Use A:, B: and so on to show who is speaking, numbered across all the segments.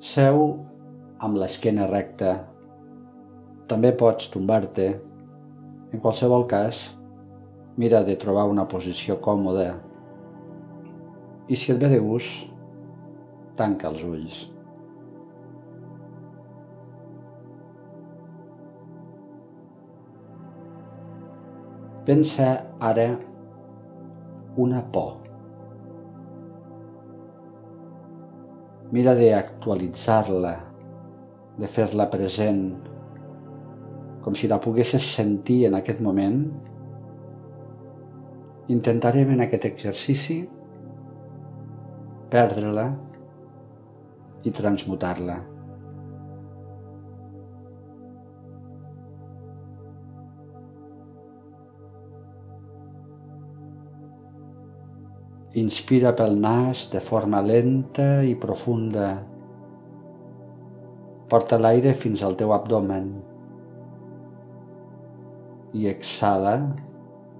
A: Seu amb l'esquena recta. També pots tombar-te. En qualsevol cas, mira de trobar una posició còmoda. I si et ve de gust, tanca els ulls. Pensa ara una por. Mira d'actualitzar-la, de fer-la present, com si la poguessis sentir en aquest moment. Intentarem en aquest exercici perdre-la i transmutar-la. Inspira pel nas de forma lenta i profunda. Porta l'aire fins al teu abdomen i exhala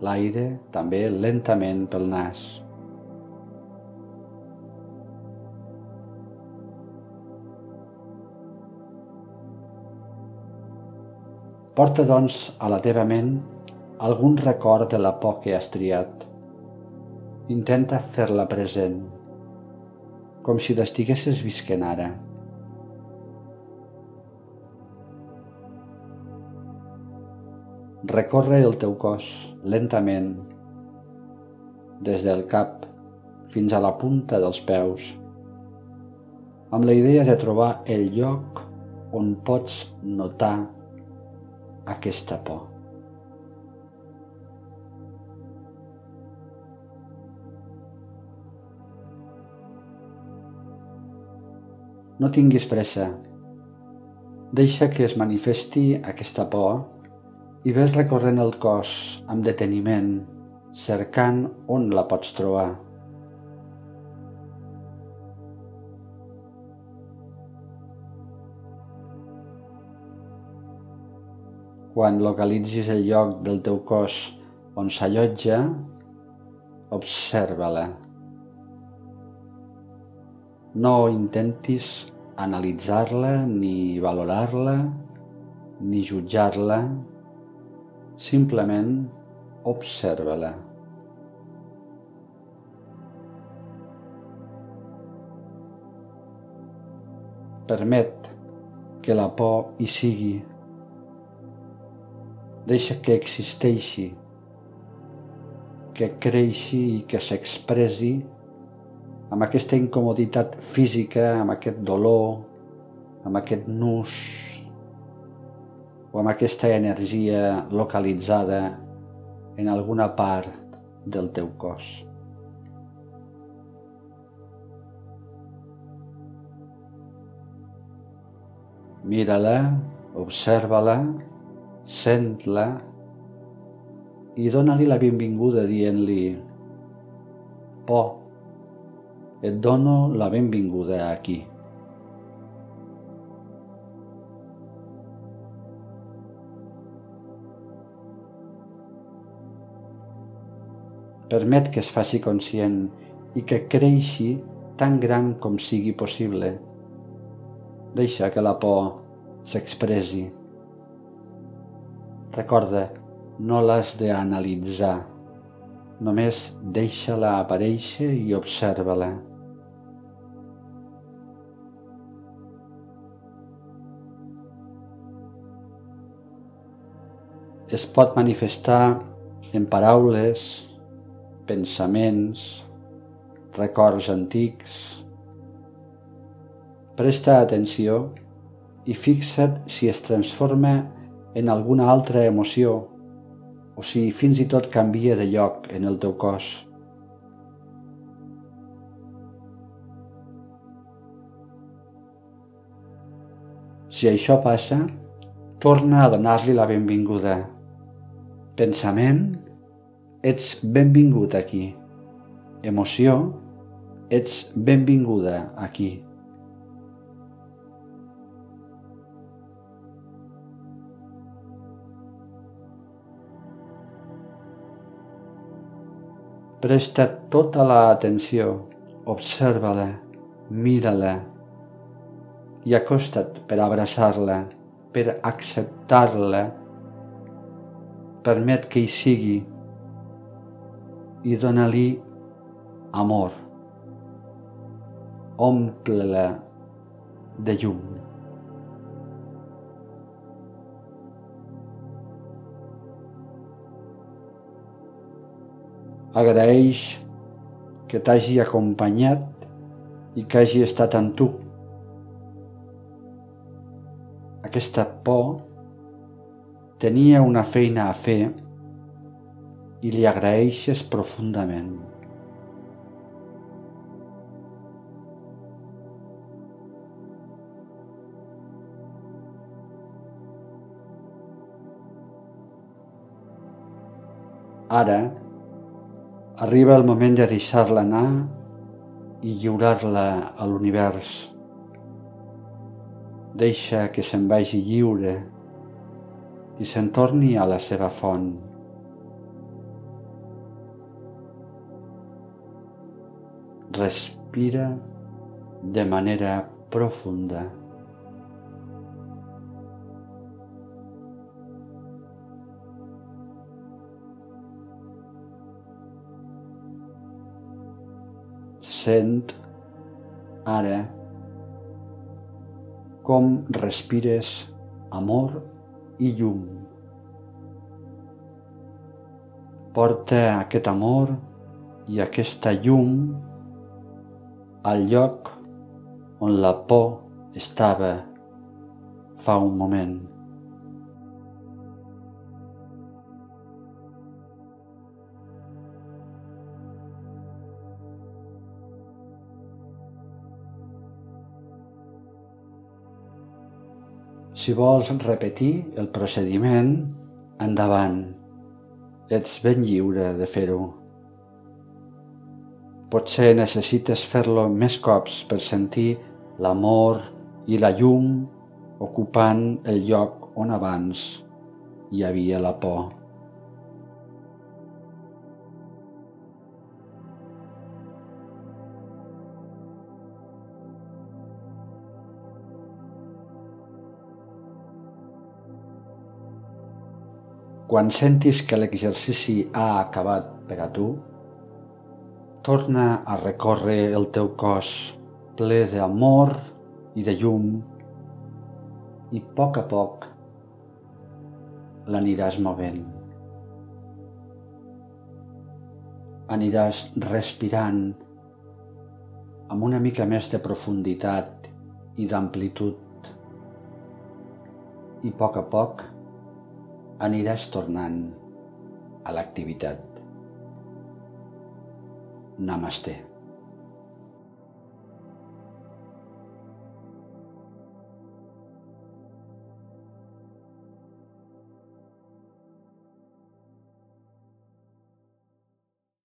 A: l'aire també lentament pel nas. Porta, doncs, a la teva ment algun record de la por que has triat. Intenta fer-la present, com si l'estiguessis visquent ara. Recorre el teu cos lentament, des del cap fins a la punta dels peus, amb la idea de trobar el lloc on pots notar aquesta por. No tinguis pressa. Deixa que es manifesti aquesta por i ves recorrent el cos amb deteniment, cercant on la pots trobar. Quan localitzis el lloc del teu cos on s'allotja, observa-la. No intentis analitzar-la, ni valorar-la, ni jutjar-la, simplement observa-la. Permet que la por hi sigui. Deixa que existeixi, que creixi i que s'expressi amb aquesta incomoditat física, amb aquest dolor, amb aquest nus o amb aquesta energia localitzada en alguna part del teu cos. Mira-la, observa-la, sent-la i dóna-li la benvinguda dient-li por, et dono la benvinguda aquí. Permet que es faci conscient i que creixi tan gran com sigui possible. Deixa que la por s'expressi. Recorda, no l'has d'analitzar, només deixa-la aparèixer i observa-la. Es pot manifestar en paraules, pensaments, records antics. Presta atenció i fixa't si es transforma en alguna altra emoció o si fins i tot canvia de lloc en el teu cos. Si això passa, torna a donar-li la benvinguda Pensament, ets benvingut aquí. Emoció, ets benvinguda aquí. Presta tota la atenció, observa-la, mira-la, i acosta't per abraçar-la, per acceptar-la, permet que hi sigui i dona-li amor. Omple-la de llum. Agraeix que t'hagi acompanyat i que hagi estat amb tu. Aquesta por tenia una feina a fer i li agraeixes profundament. Ara arriba el moment de deixar-la anar i lliurar-la a l'univers. Deixa que se'n vagi lliure i se'n torni a la seva font. Respira de manera profunda. Sent ara com respires amor i llum. Porta aquest amor i aquesta llum al lloc on la por estava fa un moment. Si vols repetir el procediment, endavant. Ets ben lliure de fer-ho. Potser necessites fer-lo més cops per sentir l'amor i la llum ocupant el lloc on abans hi havia la por. Quan sentis que l'exercici ha acabat per a tu, torna a recórrer el teu cos ple d'amor i de llum i a poc a poc l'aniràs movent. Aniràs respirant amb una mica més de profunditat i d'amplitud i a poc a poc aniràs tornant a l'activitat. Namaste.